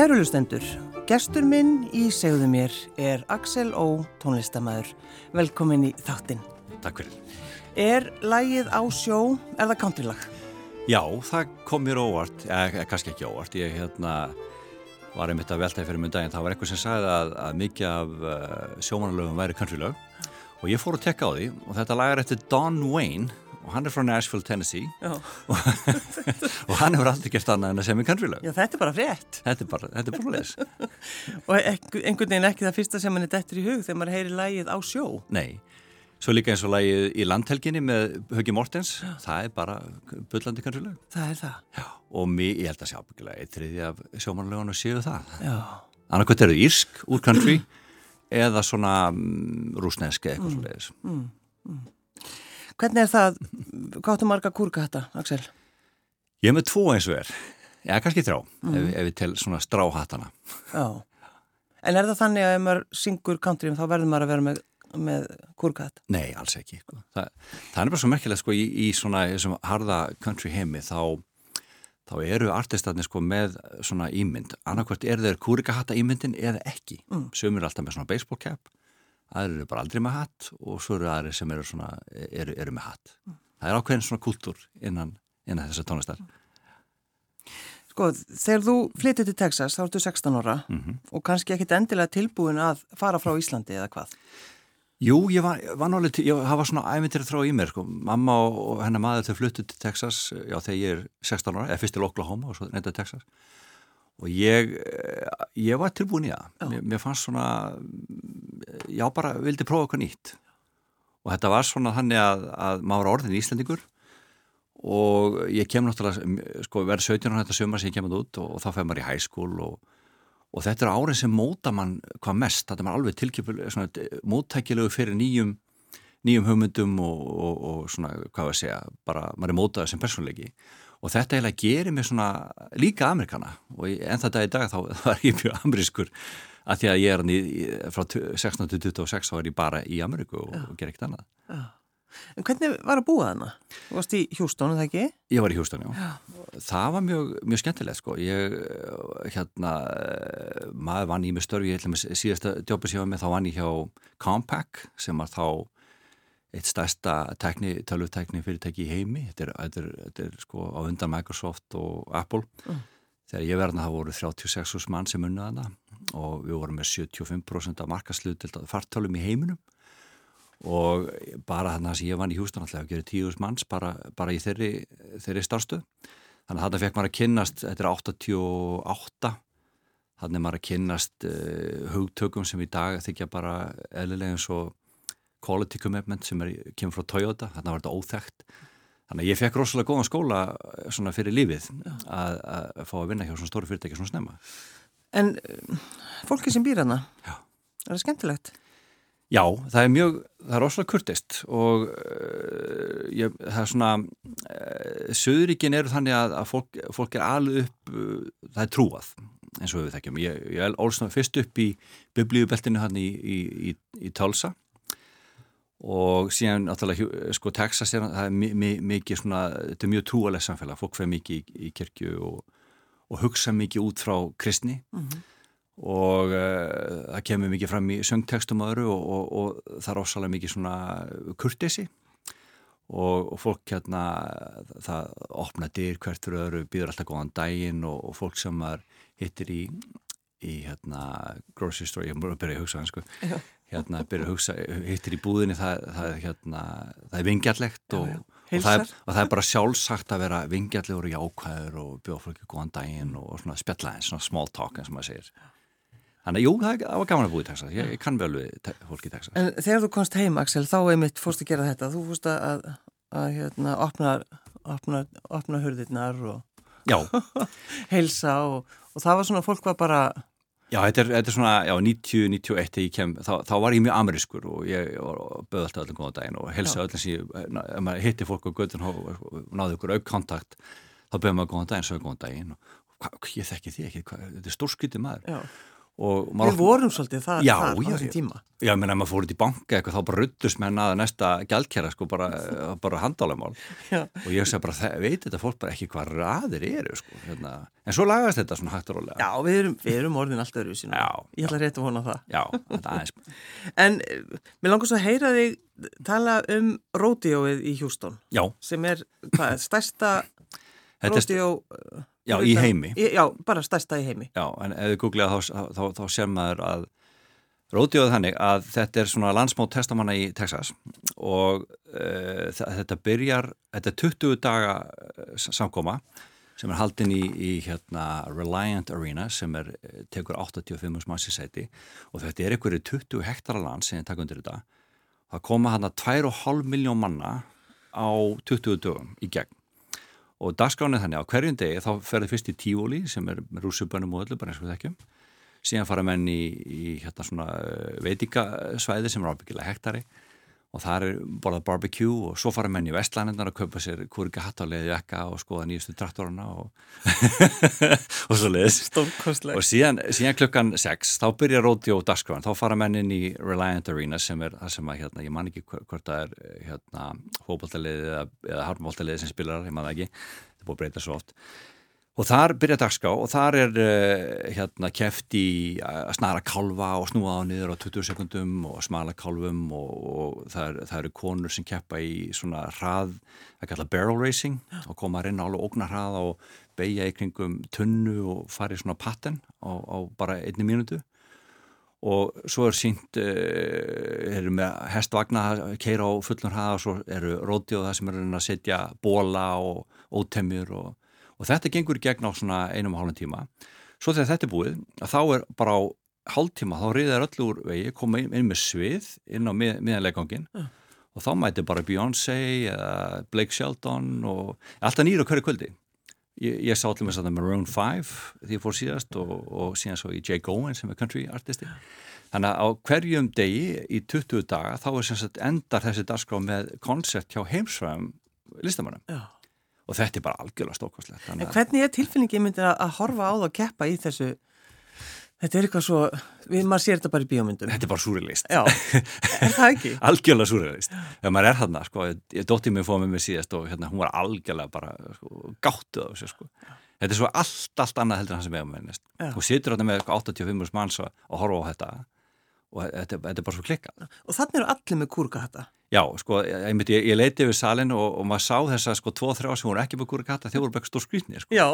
Kærulustendur, gestur minn í segðu mér er Axel Ó, tónlistamæður. Velkomin í þáttinn. Takk fyrir. Er lægið á sjó, er það countrylag? Já, það kom mér óvart, eða kannski ekki óvart. Ég hérna, var einmitt að veltaði fyrir mjög daginn. Það var eitthvað sem sagði að, að mikið af uh, sjómanalögum væri countrylög og ég fór að tekka á því og þetta lag er eftir Don Wayne og hann er frá Nashville, Tennessee og, og hann hefur aldrei gert annað en að semja countrylög. Já, þetta er bara frétt. Þetta er bara, þetta er bara les. og einhvern veginn ekki það fyrsta sem hann er dettur í hug þegar maður heyri lægið á sjó. Nei, svo líka eins og lægið í landhelginni með Höggi Mortens, það er bara bullandi countrylög. Það er það. Já, og mér, ég held að sjá byggilega eitt þriði af sjómanlögunum séu það. Já. Annarkvæmt eru írsk úr country eða svona mm, rúsneski eitthvað mm. svo leiðis. Mm, mm. Hvernig er það, gáttu marga kúrka þetta, Axel? Ég hef með tvo eins og er, já kannski þrá, mm. ef, ef við tel svona stráhattana. Já, en er það þannig að ef maður syngur country þá verður maður að vera með, með kúrka þetta? Nei, alls ekki. Sko. Þa, það er bara svo merkilegt sko í, í svona harða country heimi þá þá eru artistatni sko með svona ímynd, annarkvært er þeir kúrikahatta ímyndin eða ekki, mm. sömur alltaf með svona baseball cap aðrir eru bara aldrei með hatt og svo eru aðrir sem eru, svona, eru, eru með hatt. Mm. Það er ákveðin svona kultúr innan, innan þessar tónlistar. Sko, þegar þú flyttið til Texas þá ertu 16 ára mm -hmm. og kannski ekkit endilega tilbúin að fara frá Íslandi eða hvað? Jú, ég var, var nálega, ég hafa svona æmyndir að þrá í mér, sko. Mamma og hennar maður þau fluttið til Texas, já, þegar ég er 16 ára, eða fyrst til Oklahoma og svo nefndið Texas og ég, ég var tilbúin í það. Mér, mér fannst svona já bara vildi prófa eitthvað nýtt. Og þetta var svona þannig að, að maður var orðin í Íslandingur og ég kem náttúrulega sko verið 17 ára þetta sömur sem ég kemur út og, og þá fæði maður í high school og, og þetta er árið sem móta mann hvað mest, þetta er maður alveg tilkjöful móttækilegu fyrir nýjum nýjum hugmyndum og, og svona hvað við segja, bara maður er mótaður sem personleiki og þetta eiginlega gerir mér svona líka amerikana og en þetta í dag þá var ég mjög amerískur að því að ég er hann í, frá 16 til 26 þá er ég bara í Ameríku og, og ger ekkert annað. Já. En hvernig var að búa þannig? Þú varst í Hjústónu, það ekki? Ég var í Hjústónu, já. já. Það var mjög, mjög skemmtilegt, sko. Ég, hérna, maður vann í mig störfi, ég held að með síðasta djópið sem ég var með, þá vann ég hjá Compaq, sem var þá eitt stærsta tekni, tölvutækni fyrirtæki í heimi. Þetta er, þetta er, þetta er sko á undan Microsoft og Apple. Mm. Þegar ég verði það voru 36 mann sem unnaði hana og við vorum með 75% af markasluð til fartölum í heiminum og bara þannig að ég vann í Hjústan alltaf að gera 10.000 manns bara, bara í þeirri, þeirri starfstöð þannig að þetta fekk maður að kynnast þetta er 88 þannig að maður að kynnast uh, hugtökum sem í dag þykja bara eðlilega eins og quality commitment sem er, kemur frá Toyota þannig að var þetta óþægt þannig að ég fekk rosalega góðan skóla svona fyrir lífið að, að fá að vinna hjá svona stóru fyrirtæki svona snemma En eh, fólki sem býr hana, Já. er það skemmtilegt? Já, það er mjög, það er rosalega kurtist og uh, ég, það er svona, uh, söðuríkin eru þannig að, að fólk, fólk er alveg upp, uh, það er trúað eins og við þekkjum. Ég, ég ólst fyrst upp í biblíubeltinu hann í, í, í, í Tálsa og síðan náttúrulega sko Texas er, það er mikið svona, þetta er mjög trúaleg samfélag, fólk fyrir mikið í kirkju og og hugsa mikið út frá kristni. Mm -hmm. og uh, það kemur mikið fram í söngtekstum og öðru og, og, og það er ósalega mikið svona kurtesi og, fólk hérna það opna dyr hvert fyrir öðru býður alltaf góðan daginn og fólk sem hittir í í hérna grocery store, ég er byrjað að hugsa hans sko hérna byrjað að hugsa, hittir í búðinni það, það, hérna, það er vingjarlegt og og það, er, og það er bara sjálfsagt að vera vingjallegur og jákvæður og bjóða fólki góðan daginn og svona spjalla eins, svona small talk eins og maður segir. Þannig, jú, það, var gaman að búa í Texas, ég, ég kann vel við fólki í Texas. En þegar þú komst heim, Axel, þá einmitt fórst að gera þetta, þú fórst að, að, að hérna, opna, opna, opna hurðirnar og heilsa og, og það var svona, fólk var bara Já, þetta er, þetta er svona, já, 90-91 þegar ég kem, þá, þá var ég mjög amerískur og ég böði alltaf öllum góða daginn og helsa öllum sem ég, ef maður hitti fólk á gödun og náði ykkur aukkontakt, þá böði maður góða daginn, svo góða daginn og hva, ég þekki því ekki, hva, þetta er stórskrytið maður. Já. Við vorum svolítið það, já, þar á þessum tíma. Já, ég menna, ef maður fór út í banka eitthvað, þá bara ruttust með naða næsta gælkjæra, sko, bara, bara handálemál. Og ég segi bara, veit þetta fólk bara ekki hvað ræðir eru, sko. Hérna. En svo lagast þetta svona hægt og rólega. Já, við erum, við erum orðin alltaf öru sína. Já. Ég ætla að vona það. Já, þetta aðeins. en eh, mér langast að heyra þig tala um ródióið í Hjústón. Já. Sem er, hvað, stærsta ródió Já, í heimi. Já, bara stærsta í heimi. Já, en ef við googlega þá, þá, þá, þá sér maður að rótjóðu þannig að þetta er svona landsmót testamanna í Texas og uh, þetta byrjar, þetta er 20 daga uh, samkoma sem er haldin í, í hérna Reliant Arena sem er, eh, tekur 85 massi seti og þetta er einhverju 20 hektara land sem ég takk undir þetta. Það koma hann að 2,5 miljón manna á 20 dögum í gegn og dagskránið þannig á hverjum degi þá ferði fyrst í tífóli sem er rússubönum og öllu bara eins og þekkjum. Síðan fara menn í, í hérna svona eh, veitikasvæði sem er ábyggilega hektari og það er borðað barbecue og svo fara menn í vestlænindar að kaupa sér kurga hatt á leiði ekka og skoða nýjustu traktoruna og, og svo leiðis og síðan, síðan klukkan 6 þá byrja róti og dagskráðan þá fara menn inn í Reliant Arena sem er það sem að, hérna, ég man ekki hvort það er hérna, hópáltaliði eða, eða harmáltaliði sem spilar, ég man það ekki. Það búin að breyta svo oft Og þar byrja dagská og þar er uh, hérna keft í að snara kalva og snúa á niður á 20 sekundum og smala kalvum og, og það, er, það eru konur sem keppa í svona hrað, það kalla barrel racing og koma að reyna alveg ógnar hrað og beigja í kringum tunnu og fara í svona patten á, á bara einni mínutu og svo er sínt, uh, eru með hestvagna að keira á fullur hrað og svo eru róti og það sem eru að setja bóla og ótemjur og og þetta gengur í gegn á svona einum og hálfum tíma. Svo þegar þetta er búið, þá er bara á hálftíma, þá riðar öll úr vegi koma inn, inn með svið inn á mið, miðanleikangin uh. og þá mæti bara Beyoncé eða Blake Shelton og alltaf nýra hverju kvöldi. Ég, ég sá allir með þetta Maroon 5 því ég fór síðast og, og síðan svo í Jake Owen sem er country artisti. Þannig að á hverjum degi í 20 daga þá er sem sagt endar þessi dagskrá með koncept hjá heimsfæðum listamannum og þetta er bara algjörlega stókvæmslegt. En hvernig er tilfinningi myndið að horfa á það og keppa í þessu? Þetta er eitthvað svo, við, maður sér þetta bara í bíómyndum. Þetta er bara súrilist. Já, er það ekki? algjörlega súrilist. Ef maður er þarna, sko, ég dótti mig fóð með mig síðast og hérna, hún var algjörlega bara sko, gáttuð á þessu, sko. Þetta er svo allt, allt annað heldur en það sem við hefum með. Þú situr hérna með 85 manns og horfa á þetta og þetta, þetta er bara svo klikkað. Og þannig eru allir með kúrkahata? Já, sko, ég, ég, ég leiti yfir salin og, og maður sá þess að sko tvo-þrjá sem voru ekki með kúrkahata, þeir voru bara stór skrýtni. Sko. Já,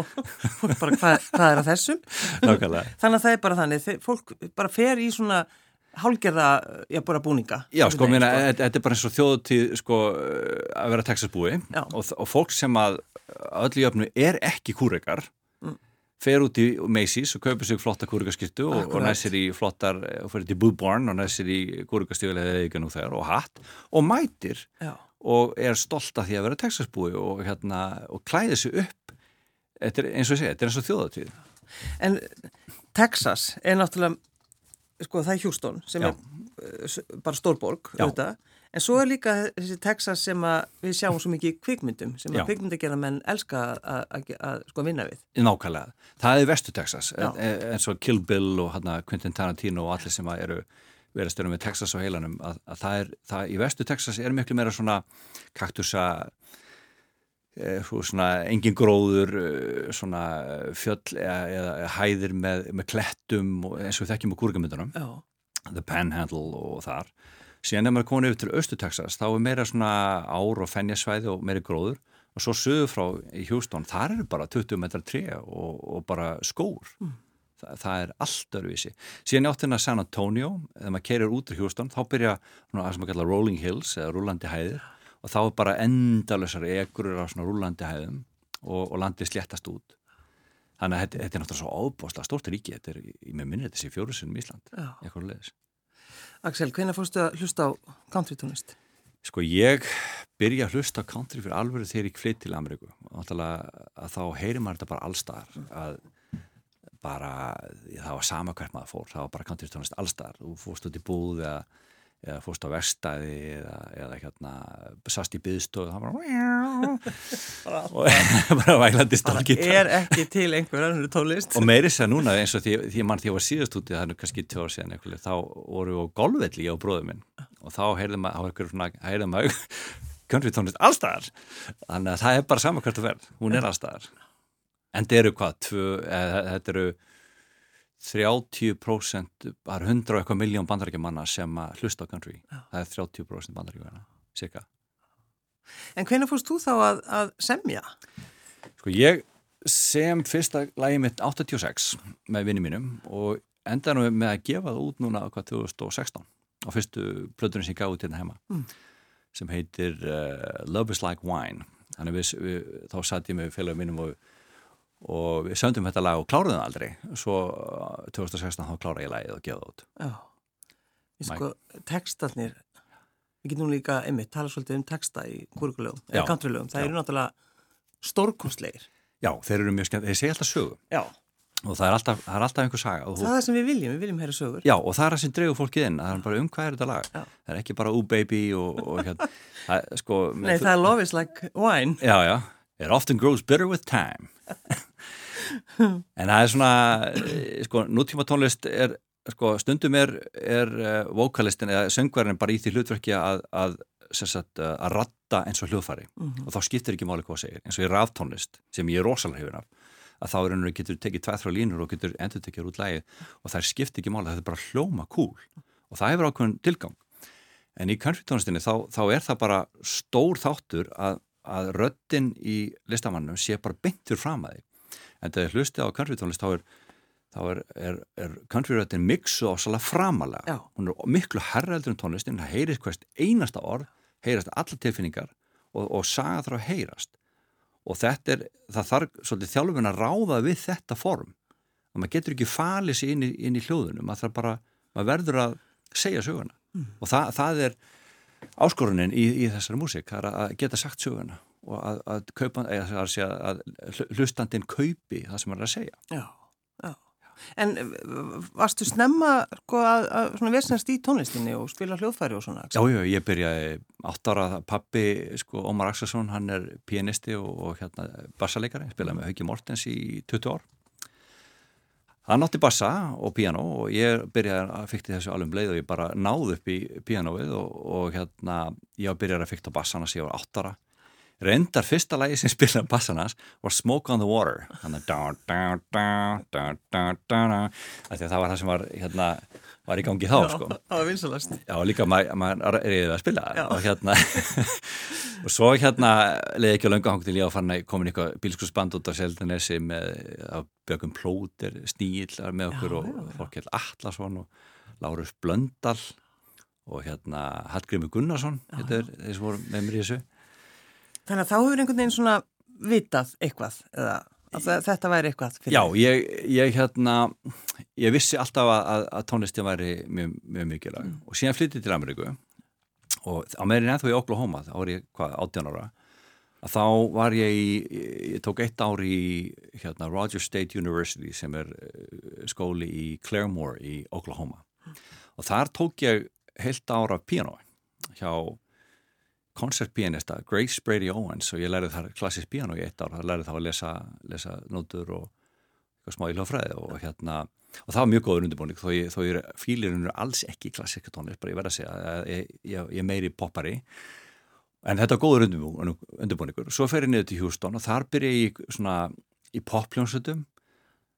fólk bara, hvað, hvað er að þessum? Nákvæmlega. Þannig að það er bara þannig, fólk bara fer í svona hálgerða, já, bara búninga. Já, sko, mér sko. þetta er bara eins og þjóðutíð, sko, að vera Texasbúi og, og fólk sem að öllu jöfnu er ekki kúrikar fer út í Macy's og kaupir sig flotta kúrikaskirtu og, og næsir í flottar og fyrir til Búborn og næsir í kúrikastífilega og hatt og mætir Já. og er stolt af því að vera Texasbúi og, hérna, og klæði sig upp. Er, eins og ég segi, þetta er eins og þjóðatíð En Texas er náttúrulega sko það er Houston sem Já. er uh, bara stórborg auðvitað En svo er líka þessi Texas sem við sjáum svo mikið kvikmyndum sem að kvikmyndagerða menn elska að sko vinna við. Nákvæmlega. Það er vestu Texas eins og Kill Bill og hana, Quentin Tarantino og allir sem eru verið að störu með Texas á heilanum að, að það er, það, í vestu Texas er miklu meira svona kaktusa e, svona engin gróður svona fjöll eða, eða hæðir með, með klettum eins og við þekkjum á kúrgamundunum The Panhandle og þar síðan ef maður er komin yfir til Östu-Texas þá er meira svona ár og fennjasvæði og meiri gróður. Og svo sögur frá í Hjústón, þar eru bara 20 metrar tre og, og bara skór. Mm. Þa, það er allt öruvísi síðan áttina San Antonio þegar maður kerir út í Hjústón, þá byrja það sem maður kalla Rolling Hills eða rúlandi hæðir. Og þá er bara endalösar egrur á svona rúlandi hæðum og, og landið sléttast út. Þannig að þetta, þetta er náttúrulega svo ábúrslega stórt ríki, þetta er, ég með minni þetta sé fjórusunum Ísland, eitthvað leðis Axel, hvernig fórstu að hlusta á country tónlist? Sko ég byrja að hlusta á country fyrir alveg þegar ég flytt til Ameríku og þá heyrir maður þetta bara allstaðar að bara það var sama hvert maður fór það var bara country tónlist allstaðar þú fórst út í búð eða, eða fórst á verstaði eða, eða hérna sast í byðstöðu það bara og bara væglandi stálgítar Það er ekki til einhver annur tónlist. Og meiri sér núna eins og því, því mann því að ég var síðast úti það er kannski tjóra síðan eitthvað þá voru við á golfvelli á bróðum minn. Og þá heyrðum maður country tónlist allstaðar þannig að það er bara saman hvert að verð hún er allstaðar en þetta eru hvað, tvö, eða, þetta eru 30% bara 100 og eitthvað miljón bandarækjumanna sem hlusta á country Já. það er 30% bandarækjumanna, cirka En hvernig fórst þú þá að, að semja? Sko ég sem fyrsta lægi mitt 86 með vinni mínum og endaði með að gefa það út núna hvað 2016 á fyrstu plötunum sem ég gaf út hérna heima mm. sem heitir uh, Love is like wine þannig við, við, þá satt ég með félagum mínum og og við söndum þetta lag og kláruðum aldrei. Svo 2016 þá klára ég lagið og geða það út. Já, við sko textarnir við getum líka einmitt tala svolítið um texta í kurkulögum eða kantrulögum, það Já. eru náttúrulega stórkonsleir Já, þeir eru mjög skemmt, þeir segja alltaf sögum Já. Og það er alltaf, það er alltaf einhver saga. Það er það sem við viljum, við viljum heyra sögur. Já, og það er það sem dreygur fólkið inn, það er bara um hvað er þetta lag. Já. það er ekki bara ooh baby og, og hérna, það, sko, Nei, það er love is like wine. Já, já, it often grows bitter with time. En það er svona eh, sko, nútíma tónlist er sko, stundum er, er uh, vokalistin eða söngverðin bara í því hlutverki að, að, sagt, uh, að ratta eins og hljóðfæri. Mm -hmm. og þá skiptir ekki máli hvað það segir. Eins og í ráftónlist sem ég er rosalega hefur af að þá er einhvern veginn getur tekið tveið þrjá línur og getur endur tekið út lægið og það skiptir ekki máli, það er bara hljóma kúl. Og það hefur ákveðin tilgang. En í country tónlistinni þá, þá er það bara stór þáttur að, að röttin í listamannum sé bara beintur fram að þig en þegar ég hlusti á country tónlist þá er, er, er, er country röttin miksu ásala framalega Já. hún er miklu herraldur en tónlistin það heyrist hvert einasta orð heyrast alla tilfinningar og, og saga þarf að heyrast. Og þetta er, það þarf svolítið þjálfun að ráða við þetta form. Og maður getur ekki falið sér inn í, inn í hljóðunum maður, bara, maður verður að segja söguna. Mm. og það, það er áskorunin í, í þessari músik að geta sagt söguna og að, að, kaupa, eða, að, að hlustandin kaupi það sem hann er að segja. Já, já. En varstu snemma sko, að vesnast í tónlistinni og spila hljóðfæri og svona? Já, já, ég byrjaði átt ára pappi, sko, Ómar Axelsson, hann er pianisti og, og hérna bassaleikari, spilaði með Hauki Mortens í 20 ár. Hann átti bassa og piano og ég byrjaði að fykta þessu alveg um leið og ég bara náði upp í pianoið og, og hérna ég byrjaði að fykta bassana sem ég var átt ára. Reyndar fyrsta lagi sem spilaði bassanans var Smoke on the Water. Þannig að það var það sem var hérna, var í gangi þá sko. það var vinsalast já líka maður ma er reyðið að spila já. og hérna og svo hérna leiði ekki á löngu til ég að fann að komin eitthvað bílskursband út á Seldanesi með Björgum Plóter Sníl með okkur já, og hérna Allarsson og Lárus Blöndal og hérna Hallgrimur Gunnarsson þetta er sem voru með mér í þessu Þannig að þá hefur einhvern veginn svona vitað eitthvað eða þetta væri eitthvað fyrir. Já, ég, ég hérna ég vissi alltaf að, að tónlistin væri mjög, mjög mikilvæg mm. og síðan flyttið til Ameríku og á meirinn ennþá í Oklahoma, þá var ég hvað, 18 ára að þá var ég í, ég tók eitt ár í hérna, Rogers State University sem er eh, skóli í Claremore í Oklahoma mm. og þar tók ég heilt ára piano hjá koncertpianista Grace Brady Owens og ég lærið þar klassisk piano í eitt ár, það lærið þá að lesa, lesa nótur og smá ílófræði og hérna og það var mjög góður undirbúning þó ég, ég fýlirinn er alls ekki klassiska tónlist bara ég verða að segja, ég, ég, ég meiri poppari. En þetta var góður undirbúningur. Svo fer ég niður til Houston og þar byrja ég svona í popljónsutum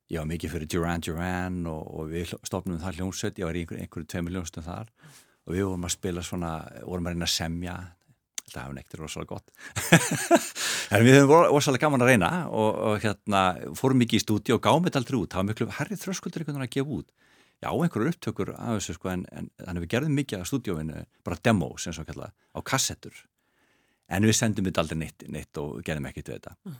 ég var mikið fyrir Duran Duran og, og við stofnum það hljónsut ég var í einhverju einhver, tveimur hljónsutum þar. Og við vorum að spila svona, vorum að reyna að semja það hefði neitt rosalega gott. En við hefum rosalega gaman að reyna og, og hérna fórum mikið í stúdi og gáum þetta aldrei út, það var miklu herrið þröskuldur einhvern veginn að gefa út. Já, einhverju upptökur af þessu sko en, en þannig við gerðum mikið að stúdióinu, bara demos eins og kalla, á kassettur. En við sendum þetta aldrei neitt, neitt og gerðum ekkert við þetta. Mm.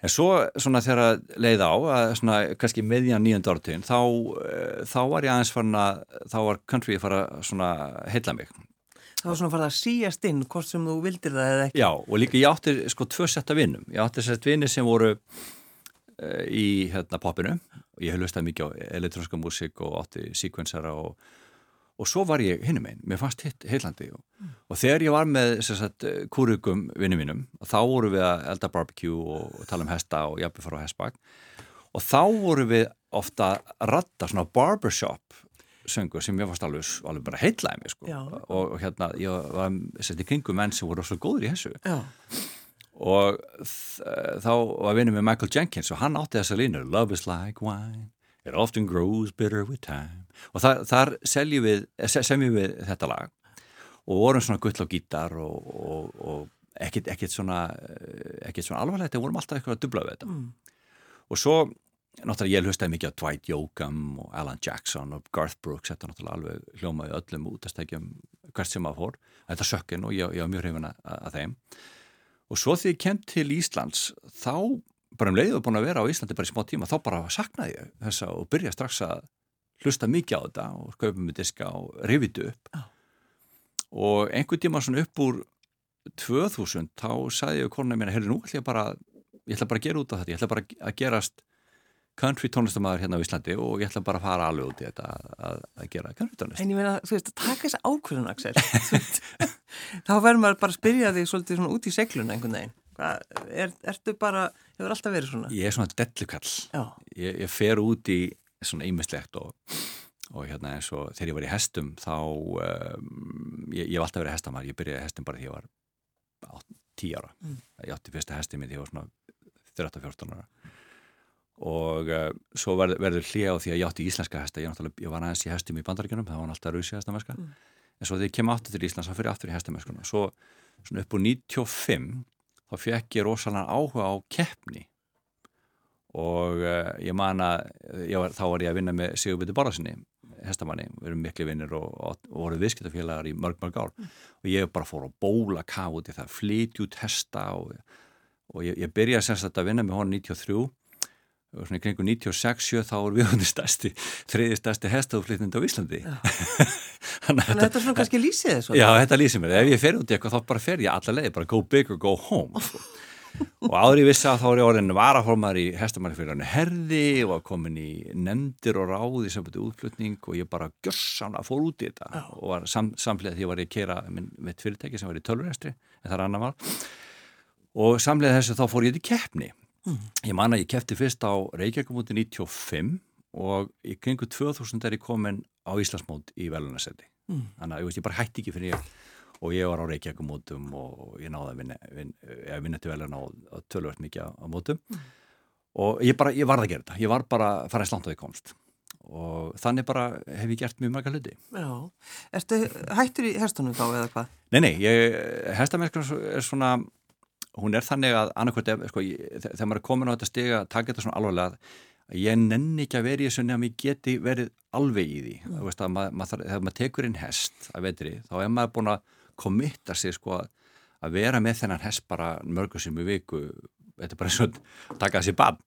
en svo svona þegar leið á að svona kannski meðjan nýjönda orðtun þá, eh, þá var ég aðeins farin að þá var country að fara svona heilla mig Það var svona farið að síast inn hvort sem þú vildir það eða ekki. Já og líka ég átti sko tvö setta vinnum. Ég átti sett vinni sem voru uh, í hérna popinu og ég hef hlustað mikið á elektrónska músík og átti síkvensara og, og svo var ég hinnum einn, mér fannst heillandi og, mm. og þegar ég var með sagt, kúrugum vinnum mínum þá voru við að elda barbecue og, og tala um hesta og jafnveg fara á hestbak og þá voru við ofta að ratta svona barbershop söngur sem ég fannst alveg, alveg bara heitlaði mig sko. og, og hérna ég var sett í kringum menn sem voru svo góður í þessu Já. og þá var vinnum með Michael Jenkins og hann átti þessa línu Love is like wine It often grows bitter with time og þar, þar seljum við, semjum við þetta lag og vorum svona gull á gítar og, og, og ekkert, svona ekkert svona alvarlegt, en vorum alltaf eitthvað að dubla við þetta mm. og svo náttúrulega ég hlustaði mikið á Dwight Yoakam og Alan Jackson og Garth Brooks þetta náttúrulega alveg hljómaði öllum út að stegja hvert sem að fór. Þetta sökkinn og ég, ég var mjög hrifin að þeim. Og svo því ég kem til Íslands þá bara um leiðu búin að vera á Íslandi bara í smá tíma þá bara saknaði ég þessa og byrja strax að hlusta mikið á þetta og kaupa með diska og rifitu upp. Oh. og einhver tíma svona upp úr 2000 þá sagði ég konar mér að herri nú ætla ég bara ég ætla bara að gera út af þetta, ég ætla bara að gerast country tónlistamæður hérna á Íslandi og ég ætla bara að fara alveg út í þetta að, að gera country tónlist. En ég meina, þú veist, að taka þessa ákvörðun, Axel, þá verður maður bara að spyrja þig svolítið svona út í segluna einhvern veginn. Er, ertu bara, hefur alltaf verið svona? Ég er svona dellukall. Ég, ég fer út í svona ímislegt og, og hérna eins og þegar ég var í hestum þá, um, ég, ég hef alltaf verið hestamar, ég byrjaði hestum bara því ég var 10 ára. Mm. Ég átti fyrsta hestið mitt, ég var svona 13-14 ára og uh, svo verð, verður hlið á því að ég átti íslenska hesta, ég, ég var aðeins í hestum í bandaríkjunum, það var alltaf rauðsí hestameska mm. en svo þegar ég kem aftur til Íslands þá fyrir aftur í hestameskuna, svo upp úr 95 þá fekk ég rosalega áhuga á keppni. Og uh, ég man að var, þá var ég að vinna með Sigurbjörn Borðarsinni hestamanni, við erum miklu vinnir og, og, og voru viðskiptafélagar í mörg mörg ár. Mm. og ég bara fór að bóla ká út í það, flytjút hesta og, og ég, ég byrjaði semst að vinna með honum 93 og svona í kringu 96-7 þá er við stærsti, þriði stærsti hestaflýtnind á Íslandi. Þannig að þetta er svona kannski lýsið þessu Já, þetta lýsið mér, ef ég fer út í eitthvað þá bara fer ég alla leiði, bara go big or go home. Og áður ég vissi að þá er ég orðin varaformar í hann herði og var komin í nefndir og ráði sem betið útflutning og ég bara gössamlega fór út í þetta. Og var sam, samlega því að ég var í að kera með fyrirtæki sem var í tölvurestri en það er annar mál og samlega þessu þá fór ég til keppni Mm. Ég man að ég kefti fyrst á Reykjavík-móti 95 og í kringu 2000 er ég komin á Íslandsmót í velunarseti. Mm. Þannig að ég, veist, ég bara hætti ekki fyrir ég og ég var á Reykjavík-mótum og ég náði að vinna, vinna, vinna til veluna og tölvöld mikið á, mótum mm. og ég, bara, ég varði að gera þetta. Ég var bara að fara í slant á því komst og þannig bara hef ég gert mjög marga hluti. Já, ertu hættur í herstunum þá eða hvað? Nei, nei, hestamerkjum er svona hún er þannig að annarkvæmt sko, þegar maður er komin á þetta steg að taka þetta svona alvarlega að ég nenni ekki að vera í þessu nefnum ég geti verið alveg í því. Mm. veist, mað, mað, þegar maður tekur inn hest að vetri þá er maður búin að komitta sig sko, að vera með þennan hest bara mörgur sem í viku. Þetta er bara eins og taka þessi bann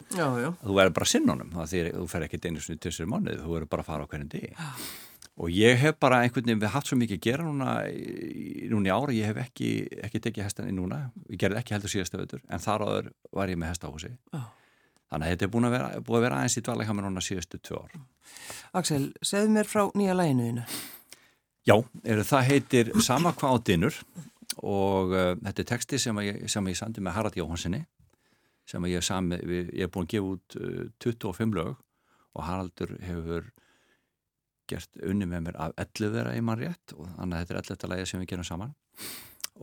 þú verður bara sinnunum þú fer ekki einu svona í tjóðsir mánuð þú verður bara að fara á hvernig degi og ég hef bara einhvern veginn við haft svo mikið að gera núna í, núna í ára, ég hef ekki, ekki tekið hestan í núna, ég gerði ekki heldur síðastu veitur en þar áður var ég með hestahúsi. Oh. þannig að þetta er búin að vera, búin að vera aðeins í dvalega mér núna síðastu tvö ár. Aksel, segð mér frá nýja læginuðinu Já, er, það heitir Sama hvað á dinur og uh, þetta er texti sem ég, sem ég sandi með Harald Jóhansinni sem ég, sami, ég er búin að gefa út uh, 25 lög og Haraldur hefur gert unni með mér af 11 vera í mann rétt og þannig að þetta er 11. lagi sem við gerum saman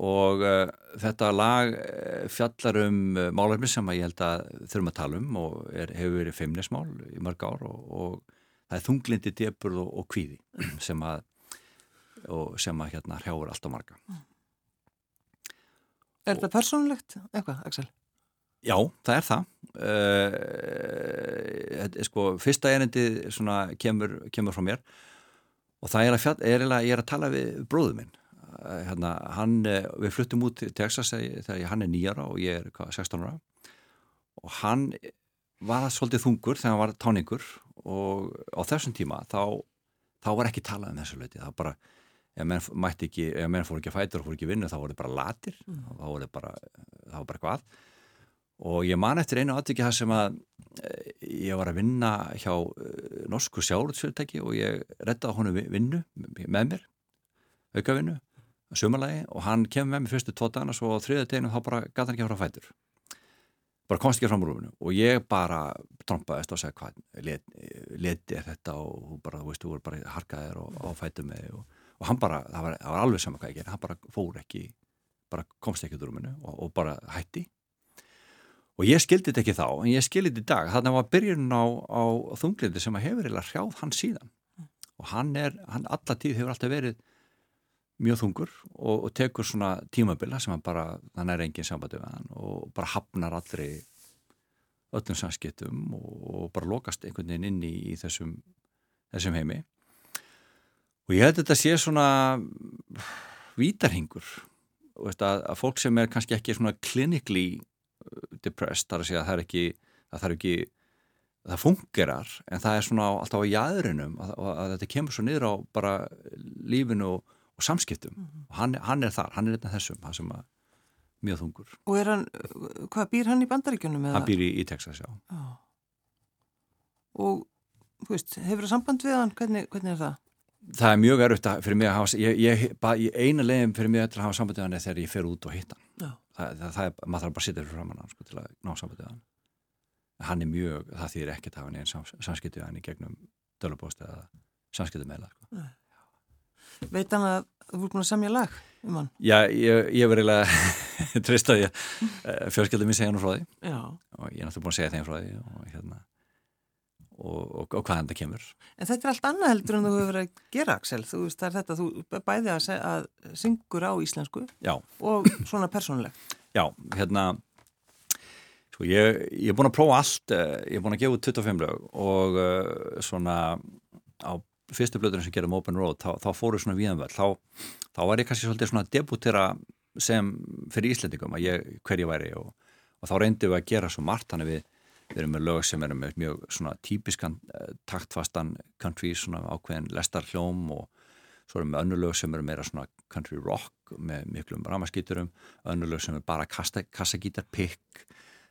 og uh, þetta lag eh, fjallar um eh, málefni sem ég held að þurfum að tala um og er, hefur verið feimnismál í mörg ár og, og það er þunglindi debur og, og kvíði sem að, sem að hérna hrjáur alltaf marga Er þetta persónulegt eitthvað, Axel? Já, það er það. Uh, sko, fyrsta erindi kemur, kemur frá mér og það er að, fjall, er að ég er að tala við bróðu minn. Uh, hérna, hann, uh, við fluttum út til Texas þegar hann er nýjara og ég er hvað, 16 ára og hann var svolítið þungur þegar hann var táningur og á þessum tíma þá, þá var ekki talað um þessu löti. Það var bara, ef menn mætti ekki, ef menn fór ekki að fæta og fór ekki að vinna þá voru bara latir, mm. þá voru bara, bara hvað og ég man eftir einu aðvikið það sem að eh, ég var að vinna hjá eh, norsku sjálfsfyrirtæki og ég rettaði honum vinnu með mér, aukavinnu sömurlagi og hann kemur með mér fyrstu tvo dagana svo á þriða deginu þá bara gata hann ekki fara fætur. Bara komst ekki fram úr rúfinu og ég bara trompaðist og segði hvað leti er þetta? Og bara, þú veist, þú voru bara harkaðir og, og fætu með og, og hann bara, það var, það var alveg saman hvað ég gerði, hann bara fór ekki bara komst ekki úr rúfinu og, og bara hætti og ég skildi þetta ekki þá, en ég skildi þetta í dag. Þannig að það var byrjun á, á þunglindi sem að hefur eða hrjáð hann síðan. Og hann er, hann allatíð hefur alltaf verið mjög þungur og, og tekur svona tímabila sem hann bara, þannig er engin sambandi við hann og bara hafnar allri öllum samskiptum og, og bara lokast einhvern veginn inn í, í þessum, þessum heimi. Og ég held þetta sé svona vítarhingur. Að, að fólk sem er kannski ekki svona uh, depressed, þar að segja að það er ekki að það er ekki það fungerar en það er svona alltaf á jæðrinum að, að þetta kemur svo niður á bara lífinu og og samskiptum mm -hmm. og hann, hann er þar, hann er einnig þessum hann sem að mjög þungur Og er hann, hvað býr hann í bandaríkjunum? Hann býr í, í Texas, já. já Og, þú veist, hefur það samband við hann? Hvernig, hvernig er það? Það er mjög erfitt fyrir mig að hafa ég, ég, ég, eina leginn fyrir mig að hafa samband við hann er þegar ég fer út og hitta hann það, það, það er, maður þarf bara að sitja fyrir fram hann sko, til að ná samband við hann hann er mjög, það þýðir ekkert að hafa neins samskiptið hann í gegnum dölubóst eða samskiptið meila sko. Veit hann að þú voru búin að samja lag um hann? Já, ég, ég verði eiginlega trist að eh, fjölskyldið mér segja hann frá því Já. og ég er náttúrulega búin að segja þeim frá því og, hérna, og, og, og hvað hann það kemur. En þetta er allt annað heldur en þú hefur verið að gera, Axel. Þú veist, það er þetta, þú bæði að, að syngur á íslensku Já. og svona persónuleg. Já, hérna sko, ég, ég er búin að prófa allt, eh, ég er búin að gefa út 25 lög og uh, svona á fyrstu blöðurinn sem gerum Open Road þá, þá fóru svona víðanvöld þá, þá var ég kannski svolítið svona að debutera sem fyrir Íslandingum að ég, hver ég væri og, og þá reyndum við að gera svo margt þannig við, við erum með lög sem erum með mjög svona típiskan uh, taktfastan country svona ákveðin lestar hljóm og svo erum við önnu lög sem eru meira svona country rock með miklum ramaskýturum önnu lög sem er bara kassagítar pick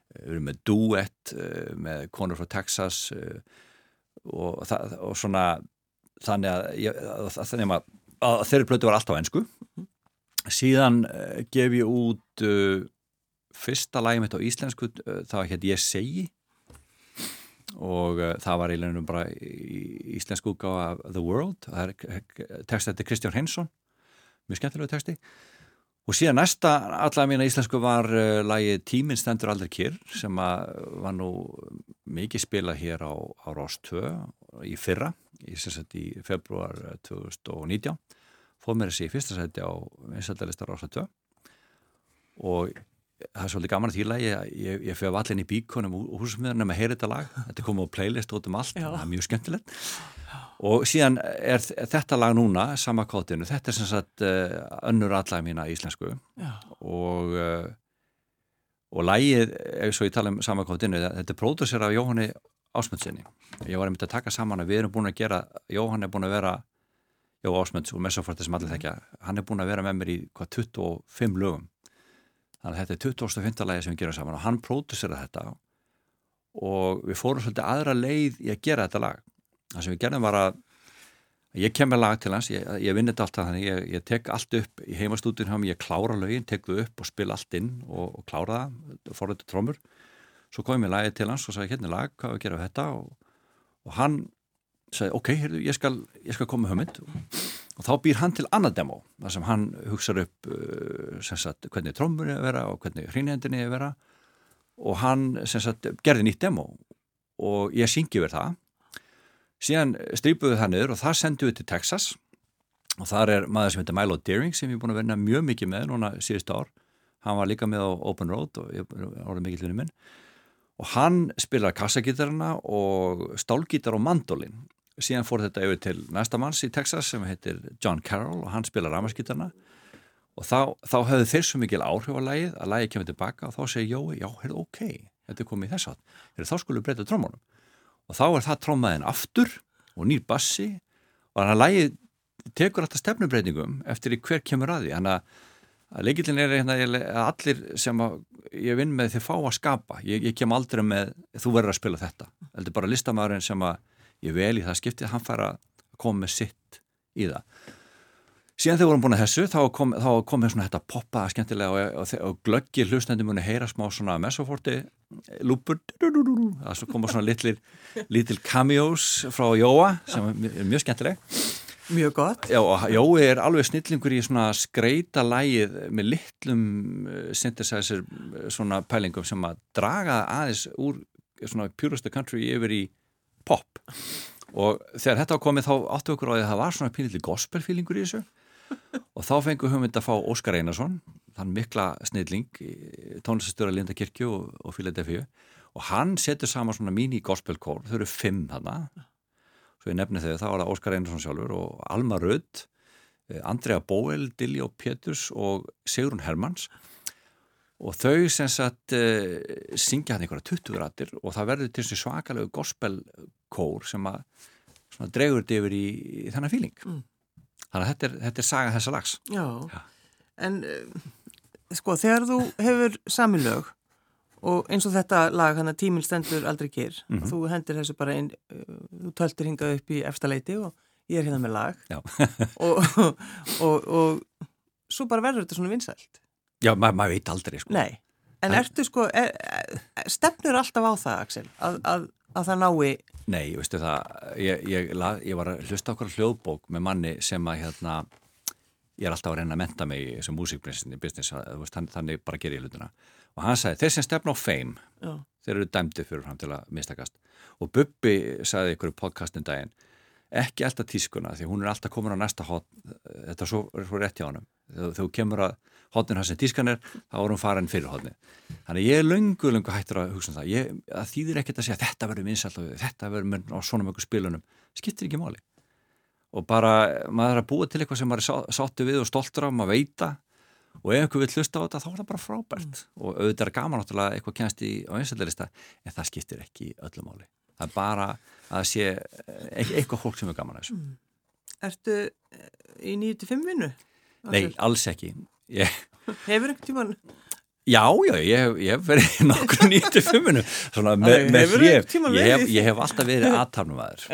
við erum með duett uh, með konur frá Texas og, það, og svona þannig að, ég, þannig að, að þeirri plötu var alltaf ennsku síðan gef ég út fyrsta lægi mitt á íslensku það var hér ég segi og það var í lennum bara íslensku útgáða The World, það er textið til Kristján Hensson mjög skemmtilegu texti. Og síðan næsta allavega mína íslensku var lægi Tíminn stendur aldrei kyrr sem var nú mikið spilað hér á, á Rástvö í fyrra í, í februar 2019 fóð mér þessi í fyrsta seti á einsaldalistar ásættu og það er svolítið gaman að þýla ég, ég, ég fyrir allir inn í bíkonum og húsmiðunum að heyra þetta lag, þetta kom á playlist út um allt, Já. það er mjög skemmtilegt og síðan er þetta lag núna sama kótinu, þetta er sem sagt uh, önnur allag mína íslensku Já. og uh, og lægið, ef svo ég tala um sama kótinu, þetta er pródúsir af Jóhanni Ásmundsinni. Ég var einmitt að taka saman að við erum búin að gera, Jóhann er búin að vera Jó Ásmunds og Messofort sem allir þekkja, hann er búin að vera með mér í hvað 25 lögum þannig að þetta er 25. lagi sem við gerum saman og hann pródusera þetta og við fórum svolítið aðra leið í að gera þetta lag. Það sem við gerðum var að ég kem með lag til hans, ég, ég vinn þetta alltaf þannig, ég, ég tek allt upp í heimastúdin ég klára lögin, tek þau upp og spila allt inn og, og klára það, fór þetta trómur svo kom ég með lagið til hans og sagði hérna lag, hvað við gerum þetta og, og hann sagði ok, heyrðu, ég skal, skal koma hömynd og, og þá býr hann til annað demo þar sem hann hugsaður upp uh, sagt, hvernig trómmunni er að vera og hvernig hrínjendinni er að vera. Og hann sagt, gerði nýtt demo og ég syngi verið það. Síðan strypuðu það niður og það senduðu til Texas. Og þar er maður sem heitir Milo Deering sem ég er búin að vinna mjög mikið með núna síðust ár. Hann var líka með á Open Road og ég er mikið hlunum minn. Og hann spilar kassagítarna og stálgítar og mandolin síðan fór þetta yfir til næsta manns í Texas sem heitir John Carroll og hann spilar ramaskítarna og þá, þá höfðu þeir svo mikil áhrif á lægið að lægið kemur tilbaka og þá segir Jói, já, heyrðu, ok þetta er komið í þess að, þá skulum við breyta trómunum og þá er það trómaðin aftur og nýr bassi. Og þannig að lægið tekur alltaf stefnubreitingum eftir í hver kemur að því. Þannig að leikillin er hérna að allir sem að ég vinn með þið fá að skapa. Ég, ég kem aldrei með þú verður að spila þetta. Heldur bara listamæðurinn sem að ég vel í það skiptið, hann fær að koma með sitt í það síðan þegar vorum búin að þessu þá kom, þá kom með svona þetta poppa skemmtilega og, og, og glöggi hlustandi muni heyra smá svona mesoforti lúpur það koma svona litlir litil cameos frá Jóa sem er mjög skemmtileg Mjög gott. Já, Jói er alveg snillingur í svona skreita lægið með litlum eh, synthesizer eh, svona pælingum sem að draga aðeins úr svona purest country yfir í pop. Og þegar þetta var komið þá áttu okkur á því að það var svona pínillig gospel feelingur í þessu. Og þá fengum við hugmynd að fá Óskar Einarsson þann mikla snilling tónlistastöra Linda Kirkju og, og Philadelphia og hann setur saman svona mini gospel kór, þau eru fimm þarna. Svo ég nefni þau, þá var það Óskar Einarsson sjálfur og Alma Rödd eh, Andrea Bóel, Dilljó Péturs og Sigrun Hermanns og þau sem sagt uh, syngja hann einhverja 20 ratir og það verður til þessi svakalegu gospel kór sem að dregur þetta yfir í, í þennan fíling mm. Þannig að þetta er, þetta er saga þessa lags. Já, Já. en uh, sko þegar þú hefur samilög og eins og þetta lag hann að tíminn stendur aldrei kýr mm -hmm. þú hendir þessu bara einn, uh, þú töltir hingað upp í efstaleiti og ég er hérna með lag og, og, og, og svo bara verður þetta svona vinsælt. Já, maður ma veit aldrei sko. Nei, en Æ. ertu sko, er, er, stefnur alltaf á það Axel, að, að, að það nái Nei, veistu það, ég, ég, ég var að hlusta okkur hljóðbók með manni sem að hérna, ég er alltaf að reyna að menta mig í þessu músikbrinsinni business, þannig, bara ger ég hlutuna og hann sagði, þeir sem stefna á fame Já. þeir eru dæmdi fyrir fram til að mistakast og Bubbi sagði ykkur í podcastin daginn ekki alltaf tískuna því hún er alltaf komin á næsta hot þetta er svo, svo rétt hjá hann þegar þú kemur að hodnin hans sem tískan er, þá er hún farin fyrir hodni. Þannig ég er lungu, lungu hættur að hugsa um það. Ég, það þýðir ekkert að segja þetta verður vinsalt og þetta verður með á svona mjög spilunum. Skittir ekki máli. Og bara maður er að búa til eitthvað sem maður er sáttu við og stoltur af, maður veita og ef einhver vil hlusta á þetta þá er það bara frábært mm. og auðvitað er gaman áttúrulega eitthvað kennst í á einstaklega en það skiptir ekki öllu máli. Það er bara að sé eh, eitthvað fólk sem er gaman að þessu. Mm. Ertu í 9-5 vinnu? Nei, alls ekki. Ég... Hefur ekkert tíman? Já, já, ég, ég hef verið nokkur nýttu fimminu svona með, með hrif ég, ég hef alltaf verið aðtarnum aður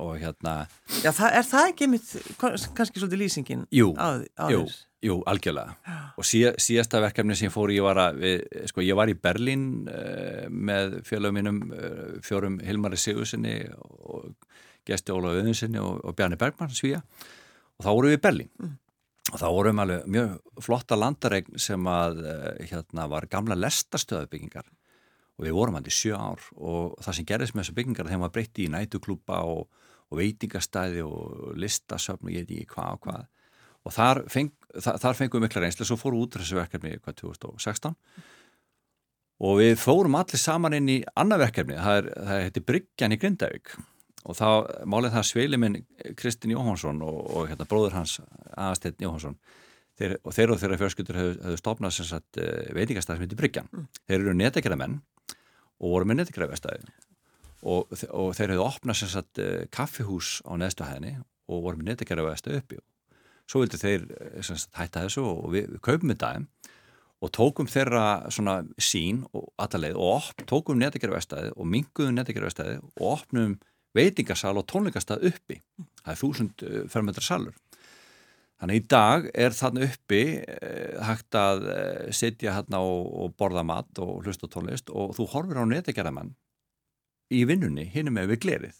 og hérna Já, það, er það ekki mitt, kannski svolítið lýsingin jú, að, að jú, jú, algjörlega. Já. og sí, síðasta verkefni sem ég fór ég var að, við, sko, ég var í Berlín uh, með fjölögum mínum uh, fjórum Hilmari Sigurssoni og gesti Óla Öðinssoni og, og Bjarni Bergmann svíja og þá vorum við í Berlín. Mm. og þá vorum alveg mjög flotta landaregn sem að eh, hérna var gamla lestastöðabyggingar og við vorum hann í sjö ár og það sem gerðist með þessu byggingar þegar maður breytti í nætuklúpa og, og veitingastæði og listasöfn og ég veit ekki hvað og hvað. Og þar, feng, þar, þar fengum við mikla reynsli svo fóru út þessu verkefni hvað 2016 og við fórum allir saman inn í annað verkefni, það, það heiti Bryggjan í Grindavík og þá málið það sveili minn Kristinn Jóhansson og, og hérna, bróður hans aðasteytn Jóhansson þeir, og þeir og þeirra fjölskyldur hefðu stopnað sem sagt eh, veitingastæð sem heitir Bryggjan. Mm. þeir eru netekjara menn og voru með netekjara vestæði og, og þeir hefðu opnað sem sagt eh, kaffihús á neðstuhæðinni og voru með netekjara vestæði uppi. Svo vildi þeir eh, sagt, hætta þessu og við, við kaupum þetta og tókum þeirra svona sín og allalegð og op, tókum netekjara vestæði og minguðum netekjara vestæði og opnum veitingasal og tónleikastað uppi. Það er þúsund eh, fermetra salur. Þannig í dag er þannig uppi eh, hægt að eh, sitja hérna og, borða mat og hlusta tónlist og þú horfir á netikjaramann í vinnunni hinn með við glerið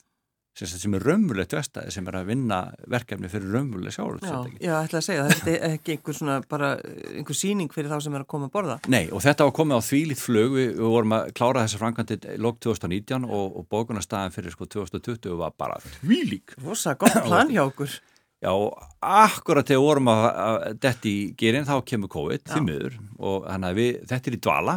sem er raunvulegt vestæði sem er að vinna verkefni fyrir raunvuleg sjálut Já, ég ætla að segja, þetta er ekki einhver svona bara einhver síning fyrir þá sem er að koma að borða? Nei, og þetta var komið á þvílitt flög við, vorum að klára þessa framkvæmdið lók 2019 og, og bókunarstaðin fyrir sko 2020 var bara þvílík. Vosa, gott plan hjá okkur. Já, akkurat þegar vorum að, að detti í gerin þá kemur COVID, því miður. Og þannig að við, þetta er í dvala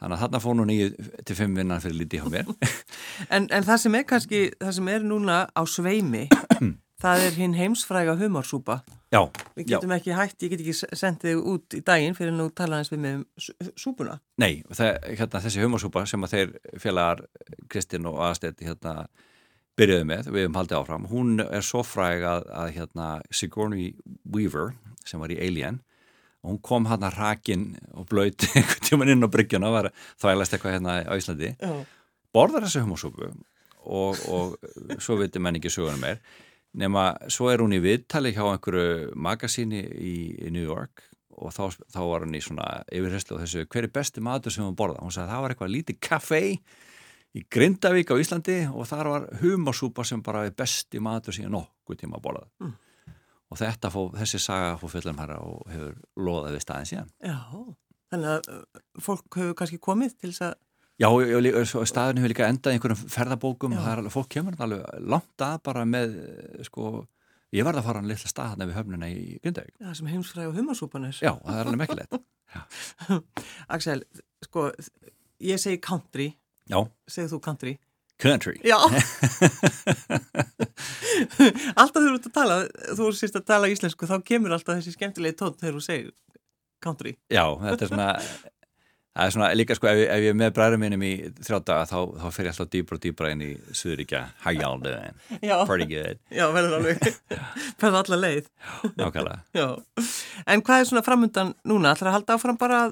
Þannig að þarna fór nú nýju til fimm vinnan fyrir lítið hjá mér. en, en það sem er kannski, það sem er núna á sveimi, það er hinn heimsfræga humorsúpa. Já. Við getum já. ekki hægt, ég get ekki sendið þig út í daginn fyrir nú talaðins við með um súpuna. Nei, það, hérna, þessi humorsúpa sem að þeir félagar Kristinn og Aðstedt hérna, byrjuðu með, við hefum haldið áfram, hún er svo fræg að, að hérna, Sigourney Weaver sem var í Alien og hún kom hann að rakin og blöyt einhvern tíman inn á bryggjuna og var þvælast eitthvað hérna á Íslandi Já. borðar þessu hummusúpu og, og svo veitir menn ekki sögunum meir nema svo er hún í viðtali hjá einhverju magasíni í, í New York og þá, þá var hún í svona yfirherslu og þessu hver er besti matur sem hún borða hún sagði að það var eitthvað lítið kaffei í Grindavík á Íslandi og þar var humarsúpa sem bara er besti matur síðan nokkuð tíma að borða mm. Og þetta fó, þessi saga fór fullum herra og hefur loðað við staðin síðan Já, þannig að uh, fólk hefur kannski komið til þess að Já, staðin hefur líka endað einhverjum ferðabókum og það er alveg, fólk kemur alveg langt að bara með, sko Ég var að fara á hann litla stað hann við höfnuna í Grindavík. Það sem heimsfræði og humarsúpan er. Já, það er alveg mekkilegt. Axel, sko, ég segi country. Já. Segðu þú country? Country. Já. alltaf þú ert að tala, þú sést að tala íslensku, þá kemur alltaf þessi skemmtilegi tótt þegar þú segir country. Já, þetta er svona Það er svona líka sko ef, ef ég er með bræðum minnum í þrjá daga þá, þá fer ég alltaf dýbra og dýbra inn í Suðuríkja hægjáldu en pretty good. Já, verður alveg. Færðu alla leið. Já. En hvað er svona framöndan núna? Ætlar að halda áfram bara,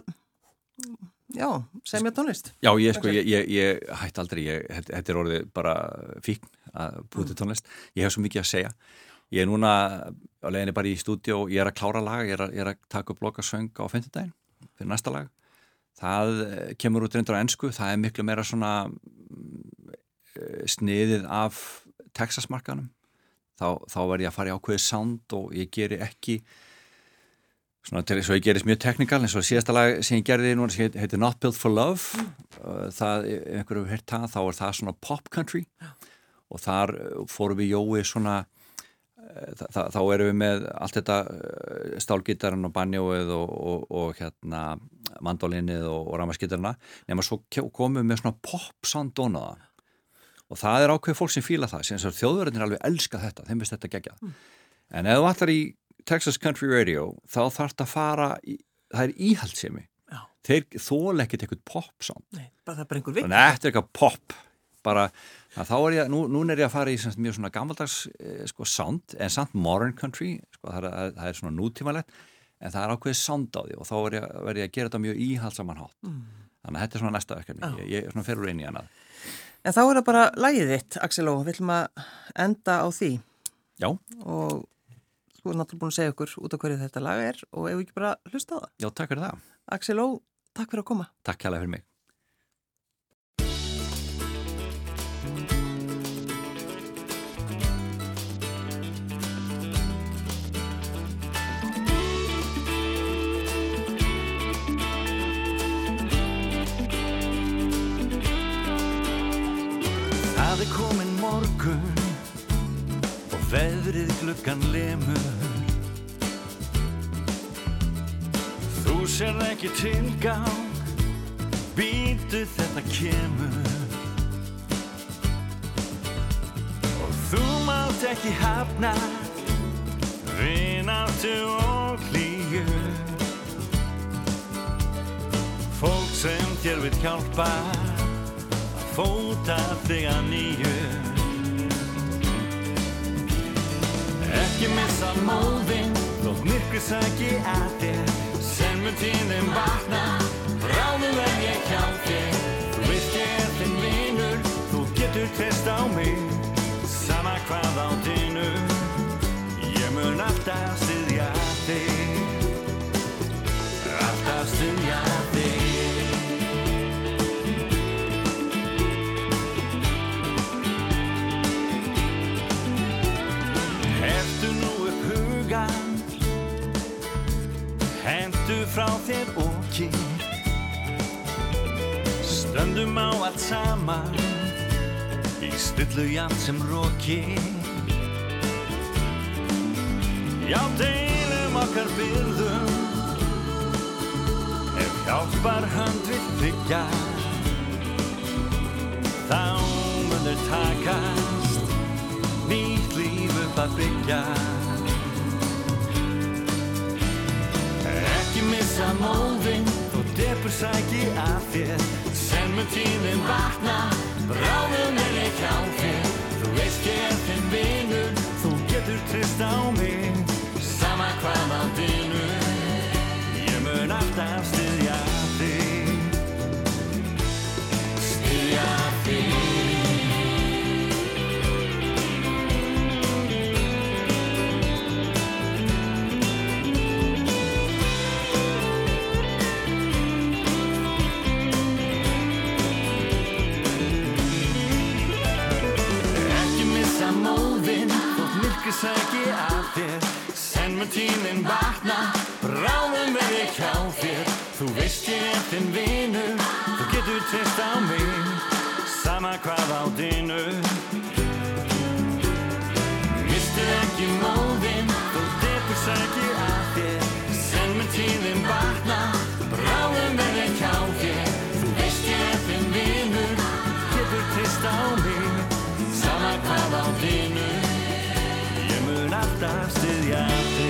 já, semja tónlist? Já, ég sko, ég, ég, ég hætti aldrei, þetta er orðið bara fíkn að búið til tónlist. Ég hef svo mikið að segja. Ég er núna á leginni bara í stúdíu og ég er að klára lag, ég er að, ég er að taka upp lokasöng á 50 daginn fyrir næsta lag það eh, kemur út reyndur á ennsku, það er miklu meira svona eh, sniðið af Texasmarkanum þá, þá verð ég að fara í ákveðið sound og ég geri ekki svona til þess að ég gerist mjög teknikal eins og síðasta lag sem ég gerði núna sem heitir Not Built for Love mm. það, ef einhverju hefur hirt það, þá er það svona pop country ja. og þar fórum við jói svona Þa, þá erum við með allt þetta stálgítarinn og banjóið og, og, og hérna mandolinnið og, og ramaskittarina nema svo komum við með svona pop-sound donaða og það er ákveð fólk sem fíla það sem þjóðverðin er alveg elska þetta, þeim veist þetta gegja mm. en ef þú ætlar í Texas Country Radio þá þarf þetta að fara í, það er íhaldsemi Já. þeir þól ekkert eitthvað einhver vik Þannig að þetta er eitthvað pop. Bara, þá er ég, nú, nú er ég að fara í mjög svona gammaldags eh, sko sound en samt modern country, sko það er, það er svona nútímalett en það er ákveðið sound á því og þá verður ég, verð ég að gera þetta mjög íhaldsaman hátt. Mm. þannig að þetta er svona næsta verkefni. Ég, ég er svona ferur inn í hana. En þá er það bara lægið þitt, Axel Ó. Við ætlum að enda á því. Já. Og þú er náttúrulega búin að segja okkur út af hverju þetta lag er og ef við ekki bara hlusta á það? Já, takk fyrir það. Axel Ó, takk fyrir að koma. Takk kærlega fyrir mig veðrið gluggan lemur. Þú sér ekki tilgang, býtu þetta kemur. Og þú mátt ekki hafna, vináttu og hlýju. Fólk sem þér vil hjálpa fóta þig að nýju Ekki missa móðinn þótt myrkur sæki að þér. Sem mun tíðin vakna ráðum en ég hjá þér. Þú veist ég er þinn vinur þú getur test á mig. Sama hvað á dinu ég mun alltaf styðja þig. Alltaf styðja saman Í stullu jafn sem róki Já, deilum okkar byrðum Ef hjálpar hönd við byggja Þá munir takast Nýtt líf upp að byggja. Missa móðinn Þú depur sæki að þér Sem með tíðin vakna Bráðum er ég hjá þér. Þú veist ég er þinn vinur Þú getur trist á mig. Sama hvað á dinu Ég mun alltaf styðja hvað á dinu. Mistu ekki móðinn Þú depur sæki að þér. Senn mun tíminn batna Ráðum verð ég hjá þér. Þú veist ég er þinn vinur Getur trist á mig. Sama hvað á dinu. Ég mun alltaf stið